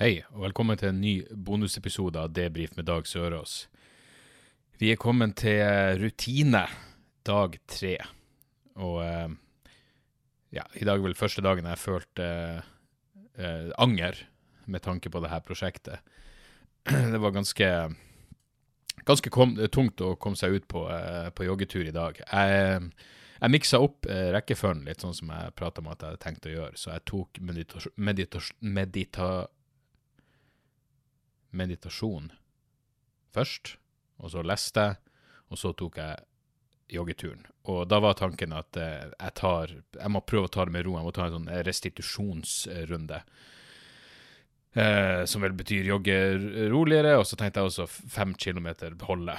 Hei, og velkommen til en ny bonusepisode av Debrif med Dag Sørås. Vi er kommet til rutine, dag tre. Og eh, ja, i dag er vel første dagen jeg følte eh, eh, anger med tanke på det her prosjektet. Det var ganske, ganske kom, tungt å komme seg ut på, eh, på joggetur i dag. Jeg, jeg miksa opp eh, rekkefølgen litt, sånn som jeg prata om at jeg hadde tenkt å gjøre. Så jeg tok meditasjon... Medita, medita meditasjon først, og så leste jeg, og så tok jeg joggeturen. Og da var tanken at eh, jeg tar Jeg må prøve å ta det med ro. Jeg må ta en sånn restitusjonsrunde. Eh, som vel betyr jogge roligere, og så tenkte jeg også fem kilometer holde.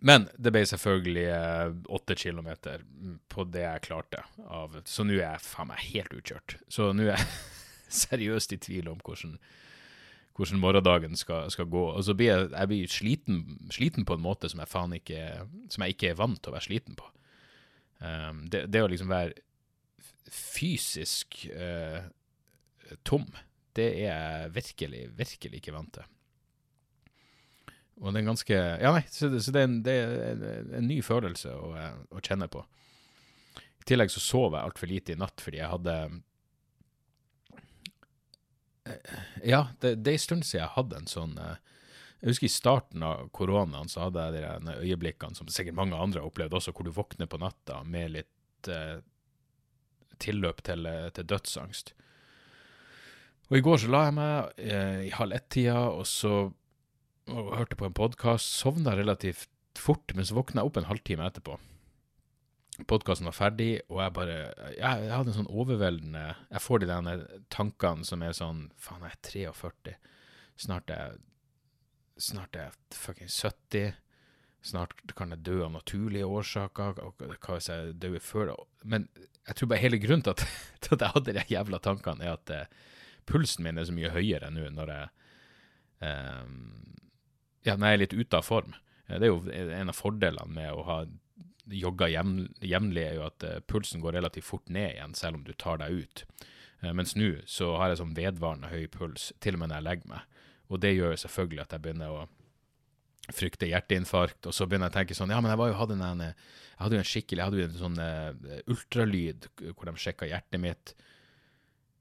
Men det ble selvfølgelig eh, åtte kilometer på det jeg klarte. Av, så nå er jeg faen meg helt utkjørt. Så nå er jeg seriøst i tvil om hvordan hvordan morgendagen skal, skal gå. Og så blir jeg, jeg blir sliten, sliten på en måte som jeg faen ikke Som jeg ikke er vant til å være sliten på. Um, det, det, å liksom være fysisk uh, tom, det er jeg virkelig, virkelig ikke vant til. Og det er en ganske Ja, nei, så, det, så det er, en, det er en, ny følelse å, å, kjenne på. I tillegg så sov jeg altfor lite i natt fordi jeg hadde ja, det, det er en stund siden jeg hadde en sånn Jeg husker i starten av koronaen så hadde jeg de øyeblikkene som sikkert mange andre har opplevd også, hvor du våkner på natta med litt eh, tilløp til, til, dødsangst. Og i går så la jeg meg eh, i halv ett-tida og så og hørte på en podkast. Sovna relativt fort, men så våkna jeg opp en halvtime etterpå podkasten var ferdig, og jeg bare jeg, jeg, hadde en sånn overveldende Jeg får de denne tankene som er sånn Faen, jeg er 43. Snart er Snart er jeg fucking 70. Snart kan jeg dø av naturlige årsaker. Og hva hvis jeg dør før Men jeg tror bare hele grunnen til at, til at jeg hadde de jævla tankene, er at uh, pulsen min er så mye høyere nå når jeg um, Ja, når jeg er litt ute av form. Det er jo en av fordelene med å ha jogger jevnlig, er jo at uh, pulsen går relativt fort ned igjen, selv om du tar deg ut. Uh, mens nå så har jeg sånn vedvarende høy puls, til og med når jeg legger meg. Og det gjør jo selvfølgelig at jeg begynner å frykte hjerteinfarkt, og så begynner jeg å tenke sånn Ja, men jeg, hadde, en, jeg hadde jo en skikkelig Jeg hadde jo en sånn uh, ultralyd hvor de sjekka hjertet mitt.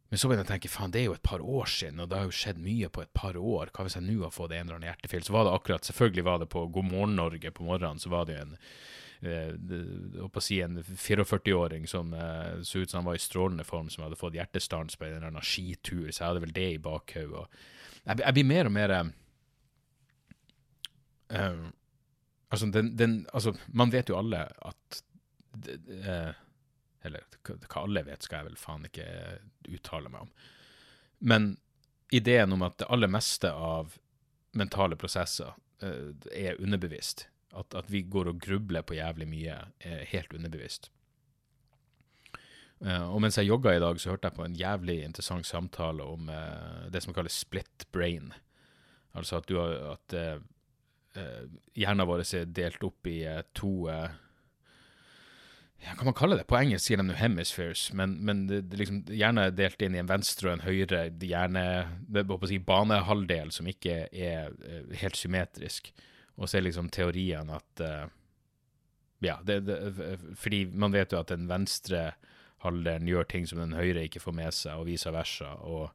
Men så begynner jeg å tenke faen, det er jo et par år siden, og det har jo skjedd mye på et par år. Hva hvis jeg nå har fått en eller annen hjertefeil? Så var det akkurat Selvfølgelig var det på God morgen Norge på morgenen, så var det jo en eh, å si en 44-åring som eh, så ut som han var i strålende form, som hadde fått hjertestans på en eller annen skitur, så jeg hadde vel det i bakhodet. Jeg, jeg, blir mer og mer uh, altså, den, den, altså, man vet jo alle at uh, Eller hva alle vet, skal jeg vel faen ikke uttale meg om. Men ideen om at det aller meste av mentale prosesser uh, er underbevisst, at, at, vi går og grubler på jævlig mye, er helt underbevisst. Uh, og mens jeg jogga i dag, så hørte jeg på en jævlig interessant samtale om uh, det som kalles split brain. Altså at, du har, at uh, hjernen vår er delt opp i to ja, Kan man kalle det? På engelsk sier de nå hemispheres, men, men det, det liksom, hjernen er delt inn i en venstre og en høyre hjerne, det, si, banehalvdel som ikke er helt symmetrisk. Og så er liksom teorien at uh, Ja, det, det, fordi man vet jo at den venstre halvdelen gjør ting som den høyre ikke får med seg, og vice versa. Og,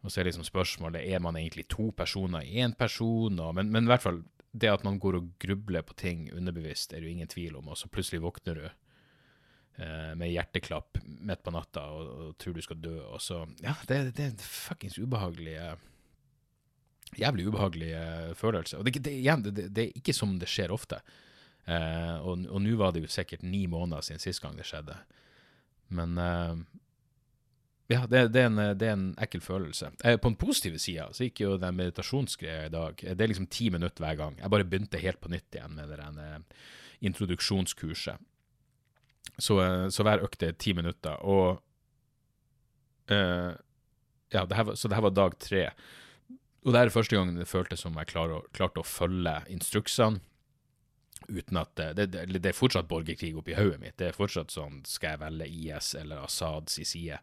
og så er liksom spørsmålet er man egentlig to personer i én person. Og, men, men, i hvert fall det at man går og grubler på ting underbevisst, er det jo ingen tvil om. Og så plutselig våkner du eh, med hjerteklapp midt på natta og, og, tror du skal dø. Og så Ja, det, det er fuckings ubehagelig. Eh, jævlig ubehagelig uh, følelse. Og det, det, det, det, er ikke som det skjer ofte. Uh, og nå var det jo sikkert ni måneder siden sist gang det skjedde. Men uh, ja, det, det, er en, det, er en, ekkel følelse. Eh, på den positive sida så gikk jo den meditasjonsgreia i dag. Det er liksom ti minutter hver gang. Jeg bare begynte helt på nytt igjen med det der eh, introduksjonskurset. Så, eh, så, hver økt er ti minutter. Og uh, Ja, det her, så det her var dag tre. Og det er første gangen det føltes som jeg klarte å, å følge instruksene uten at det, det, det, er fortsatt borgerkrig oppi hodet mitt. Det er fortsatt sånn Skal jeg velge IS eller Assads side?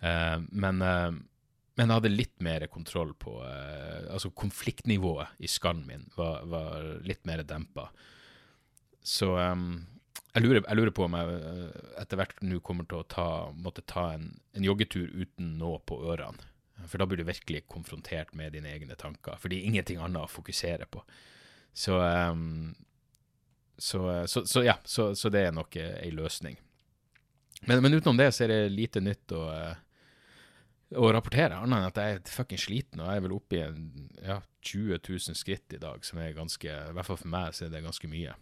Uh, men, uh, men, jeg hadde litt mer kontroll på uh, Altså, konfliktnivået i skallen min var, var litt mer dempa. Så um, jeg, lurer, jeg, lurer, på om jeg etter hvert nå kommer til å ta, måtte ta en, en joggetur uten noe på ørene. For da blir du virkelig konfrontert med dine egne tanker. For det er ingenting annet å fokusere på. Så, um, så, så, så ja, så, det er nok ei løsning. Men, men, utenom det så er det lite nytt å, å rapportere, annet enn at jeg er fucking sliten. Og jeg er vel oppe i ja, 20 000 skritt i dag, som er ganske I hvert fall for meg så er det ganske mye.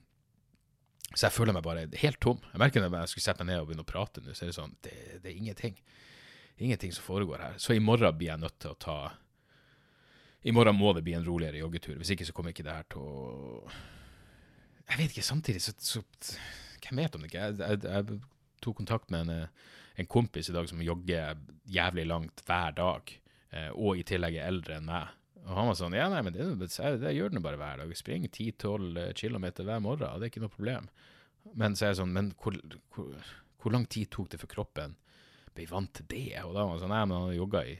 Så jeg føler meg bare helt tom. Jeg merker når jeg skulle sette meg ned og begynne å prate nå, så er det sånn Det, det er ingenting. Ingenting som foregår her. Så i morgen blir jeg nødt til å ta I morgen må det bli en roligere joggetur. Hvis ikke så kommer ikke det her til å Jeg vet ikke. Samtidig så, så Hvem vet om det ikke? Jeg, jeg, jeg tok kontakt med en, en, kompis i dag som jogger jævlig langt hver dag, eh, og i tillegg er eldre enn meg. Og han var sånn Ja, nei, men det, det, gjør den bare hver dag. Spring 10-12 km hver morgen, det er ikke noe problem. Men så er jeg sånn Men hvor, hvor, hvor, lang tid tok det for kroppen ble vant til det? Og da var det sånn Nei, men han har jogga i,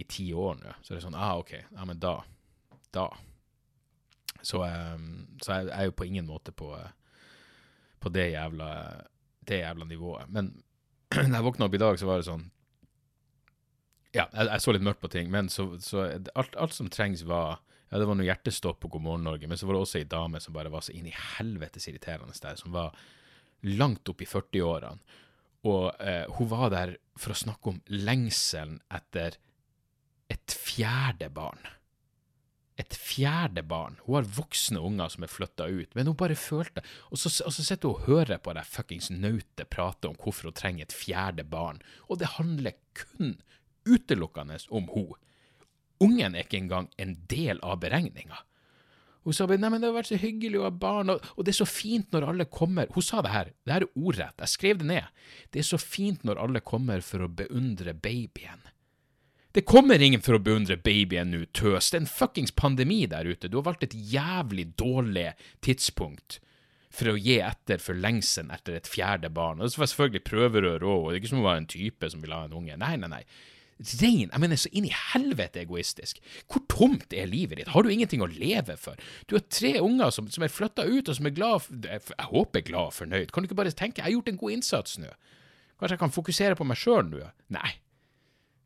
i ti år nå. Så det er sånn Ah, OK. Ja, men da. Da. Så, um, så jeg, jeg er jo på ingen måte på, på det jævla det jævla nivået. Men da jeg våkna opp i dag, så var det sånn Ja, jeg, jeg så litt mørkt på ting, men så, så alt, alt, som trengs, var Ja, det var noe hjertestopp på God morgen Norge, men så var det også ei dame som bare var så inn i helvetes irriterende der, som var langt opp i 40-årene. Og eh, hun var der for å snakke om lengselen etter et fjerde barn et fjerde barn. Hun har voksne unger som er flytta ut, men hun bare følte Og så, og så sitter hun og hører på det fuckings nautet prate om hvorfor hun trenger et fjerde barn, og det handler kun utelukkende om hun. Ungen er ikke engang en del av beregninga. Hun sa nei, men det har vært så hyggelig å ha barn, og, og, det er så fint når alle kommer Hun sa det her, det her er ordrett, jeg skrev det ned. Det er så fint når alle kommer for å beundre babyen. Det kommer ingen for å beundre babyen nå, tøs. Det er en fuckings pandemi der ute. Du har valgt et jævlig dårlig tidspunkt for å gi etter for lengselen etter et fjerde barn. Og det var selvfølgelig prøverør òg, det er ikke som å være en type som vil ha en unge. Nei, nei, nei. Rein, jeg mener så inn i helvete egoistisk. Hvor tomt er livet ditt? Har du ingenting å leve for? Du har tre unger som, som er flytta ut, og som er glad Jeg håper glad og fornøyd. Kan du ikke bare tenke jeg har gjort en god innsats nå? Kanskje jeg kan fokusere på meg sjøl nå? Nei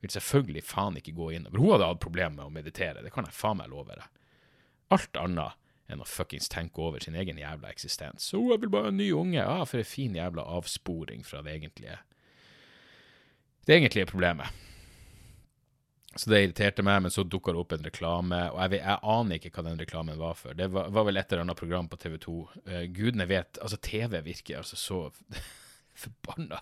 vil selvfølgelig faen ikke gå inn. hun hadde hatt problemer med å meditere, det kan jeg faen meg love deg. Alt annet enn å fuckings tenke over sin egen jævla eksistens. Så jeg vil bare ha en ny unge. Ja, for en fin jævla avsporing fra det egentlige Det egentlige problemet. Så det irriterte meg, men så dukka det opp en reklame, og jeg, jeg, aner ikke hva den reklamen var for. Det var, var vel et eller annet program på TV2. Uh, eh, gudene vet Altså, TV virker altså så Forbanna!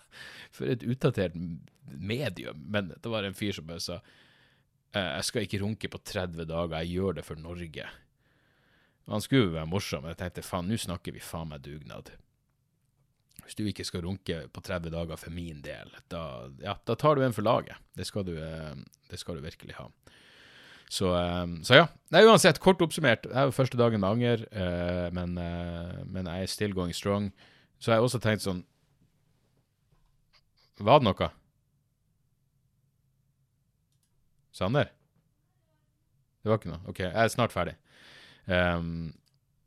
For et utdatert medium. Men det var en fyr som bare sa eh, jeg skal ikke runke på 30 dager, jeg gjør det for Norge. Han skulle jo være morsom, men jeg tenkte faen, nå snakker vi faen meg dugnad. Hvis du ikke skal runke på 30 dager for min del, da, ja, da tar du en for laget. Det skal du, eh, det skal du virkelig ha. Så, eh, så, ja. Nei, uansett, kort oppsummert. Det er jo første dagen med anger, men, men jeg er still going strong. Så jeg har også tenkt sånn var det noe? Sander? Det var ikke noe? OK, jeg er snart ferdig. Um,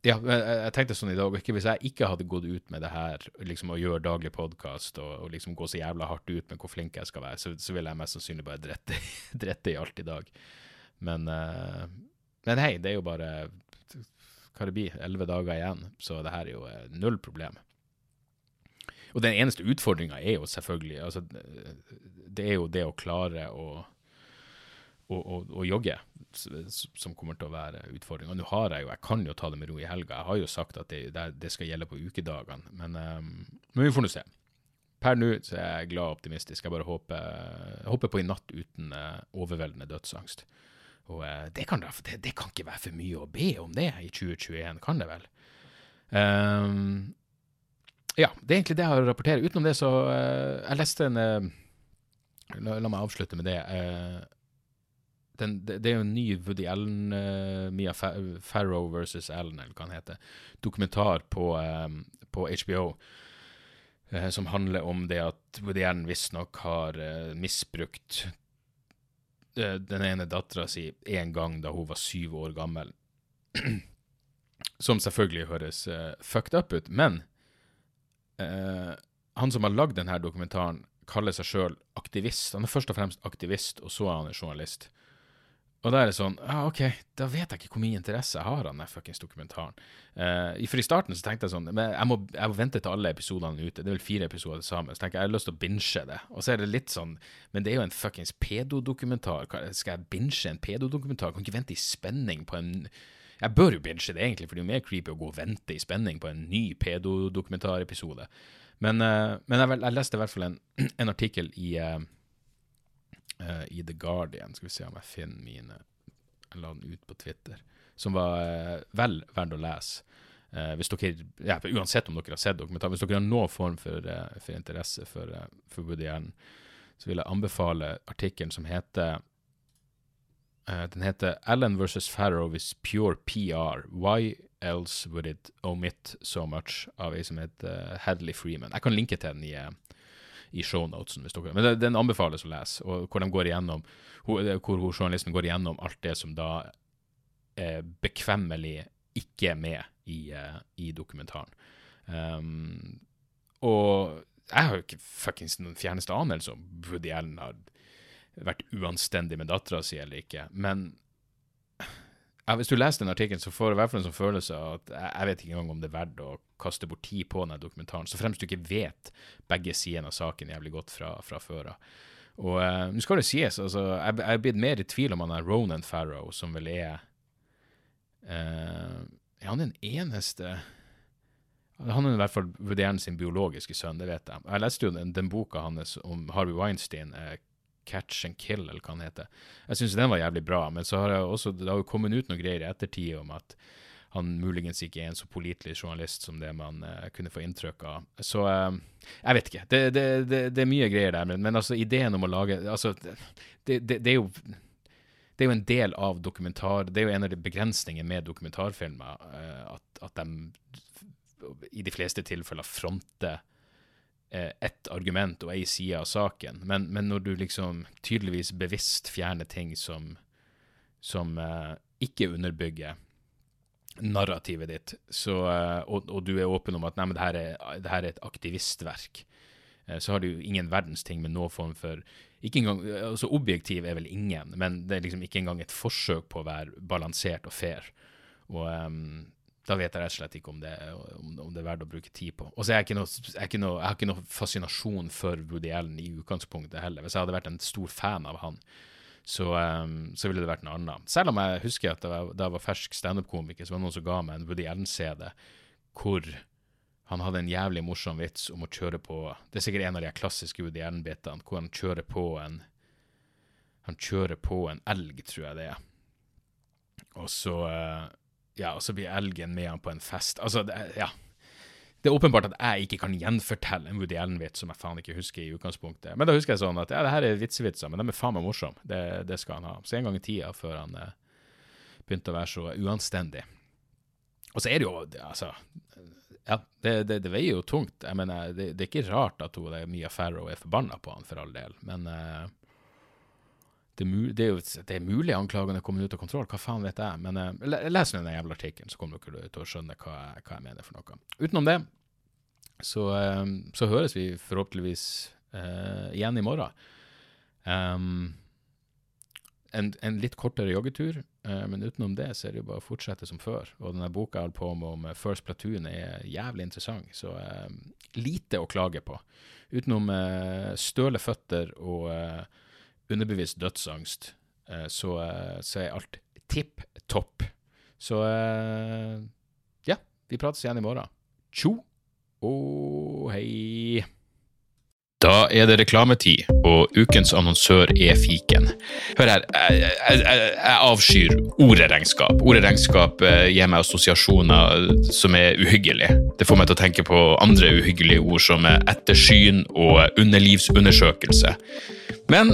ja, jeg tenkte sånn i dag, ikke hvis jeg ikke hadde gått ut med det her, liksom å gjøre daglig podkast og, og, liksom gå så jævla hardt ut med hvor flink jeg skal være, så, så ville jeg mest sannsynlig bare drette, drette i alt i dag. Men, uh, men hei, det er jo bare hva det blir, elleve dager igjen, så det her er jo uh, null problem. Og den eneste utfordringa er jo selvfølgelig altså, Det er jo det å klare å, å, å, å jogge som kommer til å være utfordringa. Nå har jeg jo, jeg kan jo ta det med ro i helga. Jeg har jo sagt at det, det skal gjelde på ukedagene, men, um, men vi får nå se. per nå så er jeg glad og optimistisk. Jeg bare håper, håper på en natt uten uh, overveldende dødsangst. Og uh, det, kan, det, det, kan ikke være for mye å be om det i 2021, kan det vel? Um, ja, det er egentlig det jeg har å rapportere. Utenom det så uh, Jeg leste en la, la, meg avslutte med det. Den, det, det, er jo en ny Woody Allen, Mia Farrow versus Allen, eller hva han heter, dokumentar på, på HBO uh, som handler om det at Woody Allen visstnok har uh, misbrukt eh, den ene dattera si én gang da hun var syv år gammel. som selvfølgelig høres eh, fucked up ut, men eh, han som har lagd denne dokumentaren, kaller seg sjøl aktivist. Han er først og fremst aktivist, og så er han en journalist. Og da er det sånn ja, OK, da vet jeg ikke hvor mye interesse jeg har av den fuckings dokumentaren. Uh, for i starten så tenkte jeg sånn men jeg må, jeg må vente til alle episodene er ute. Det er vel fire episoder sammen. Så tenker jeg jeg har lyst til å binge det. Og så er det litt sånn Men det er jo en fuckings pedodokumentar. Skal jeg binge en pedodokumentar? Kan ikke vente i spenning på en Jeg bør jo binge det, egentlig, for det er jo mer creepy å gå og vente i spenning på en ny pedodokumentarepisode. Men, uh, men jeg, jeg, leste i hvert fall en, en artikkel i uh, uh, i The Guardian. Skal vi se om jeg finner mine Jeg la den ut på Twitter. Som var uh, vel verdt å lese. Uh, dere, ja, uansett om dere har sett dokumentar, hvis dere har noen form for, for interesse for, for Woody Allen, så vil jeg anbefale artikkelen som heter Den heter 'Allen versus Farrow is pure PR. Why else would it omit so much?' av ei som heter Hadley Freeman. Jeg kan linke til den i i shownotesen. Men den anbefales å lese, og hvor, de går igjennom, hvor journalisten går igjennom alt det som da er bekvemmelig ikke er med i, uh, i dokumentaren. Um, og jeg har jo ikke fuckings noen fjerneste anelse om Woody Allen har vært uanstendig med dattera si eller ikke, men hvis du leser den artikkelen, så får du i hvert fall en sånn følelse av at jeg vet ikke engang om det er verdt å kaste bort tid på denne dokumentaren, så fremst du ikke vet begge sidene av saken jævlig godt fra, fra før av. Og uh, nå skal det sies, altså, jeg, jeg er blitt mer i tvil om han er Ronan Farrow, som vel er uh, Er han den eneste Han er i hvert fall vurderen sin biologiske sønn, det vet jeg. Jeg leste jo den, den boka hans om Harvey Weinstein, uh, Catch and Kill, eller hva han heter. Jeg syns den var jævlig bra, men så har jeg også, det har jo kommet ut noen greier i ettertid om at han muligens ikke er en så pålitelig journalist som det man uh, kunne få inntrykk av. Så uh, jeg vet ikke. Det, det, det, det, er mye greier der, men, men altså ideen om å lage altså, det, er jo det er jo en del av dokumentar Det er jo en av de begrensningene med dokumentarfilmer uh, at, at de i de fleste tilfeller fronter ett argument og ei side av saken, men, men, når du liksom tydeligvis bevisst fjerner ting som, som uh, ikke underbygger narrativet ditt, så, uh, og, og, du er åpen om at nei, men det her er, det her er et aktivistverk, uh, så har du jo ingen verdens ting med noen form for ikke engang, altså Objektiv er vel ingen, men det er liksom ikke engang et forsøk på å være balansert og fair. Og um, da vet jeg rett og slett ikke om det, om, om det er verdt å bruke tid på. Og så er jeg, ikke noe, jeg, ikke noe, jeg har ikke noe fascinasjon for Woody Allen i utgangspunktet heller. Hvis jeg hadde vært en stor fan av han, så, um, så ville det vært noe annet. Selv om jeg husker at da jeg, da jeg var fersk standup-komiker, så var det noen som ga meg en Woody Allen-CD hvor han hadde en jævlig morsom vits om å kjøre på Det er sikkert en av de klassiske Woody Allen-bitene, hvor han kjører på en Han kjører på en elg, tror jeg det er. Og så uh, ja, og så blir elgen med han på en fest. Altså, det, ja. Det er åpenbart at jeg ikke kan gjenfortelle en Woody Allen-vits som jeg faen ikke husker i utgangspunktet. Men da husker jeg sånn at ja, det her er vitsevitser, men de er faen meg morsomme. Det, det, skal han ha. Så en gang i tida, før han eh, begynte å være så uanstendig. Og så er det jo altså Ja, det, det, det veier jo tungt. Jeg mener, det, er ikke rart at hun, Mia Farrow er forbanna på han, for all del. Men eh, det, det, er jo det er mulig anklagene kommer ut av kontroll, hva faen vet jeg. Men uh, les den jævla artikkelen, så kommer dere til å skjønne hva, hva, jeg mener for noe. Utenom det så, uh, så høres vi forhåpentligvis uh, igjen i morgen. Um, en, en, litt kortere joggetur, men utenom det så er det jo bare å fortsette som før. Og denne boka jeg holder på med om First Platoon er jævlig interessant, så lite å klage på. Utenom støle føtter og underbevisst dødsangst, eh, så, eh, så er alt tipp topp. Så eh, ja, vi prates igjen i morgen. Tjo og hei. Da er det reklametid, og ukens annonsør er fiken. Hør her, jeg, jeg, jeg, avskyr ordet regnskap. Ordet regnskap gir meg assosiasjoner som er uhyggelige. Det får meg til å tenke på andre uhyggelige ord som ettersyn og underlivsundersøkelse. Men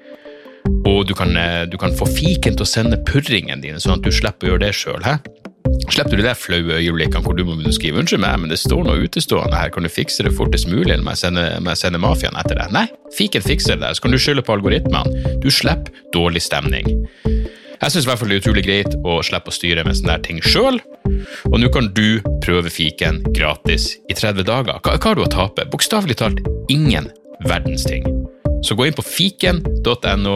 Og du kan, eh, du kan få fiken til å sende purringen dine, sånn at du slipper å gjøre det sjøl. Slipper du de der flaue øyeblikkene hvor du må skrive 'unnskyld meg, men det står noe utestående her, kan du fikse det fortest mulig', må jeg sende, må mafiaen etter deg? Nei, fiken fikser det, så kan du skylde på algoritmene. Du slipper dårlig stemning. Jeg syns det er utrolig greit å slippe å styre med sånne ting sjøl, og nå kan du prøve fiken gratis i 30 dager. Hva, hva har du å tape? Bokstavelig talt ingen verdens ting. Så gå inn på fiken.no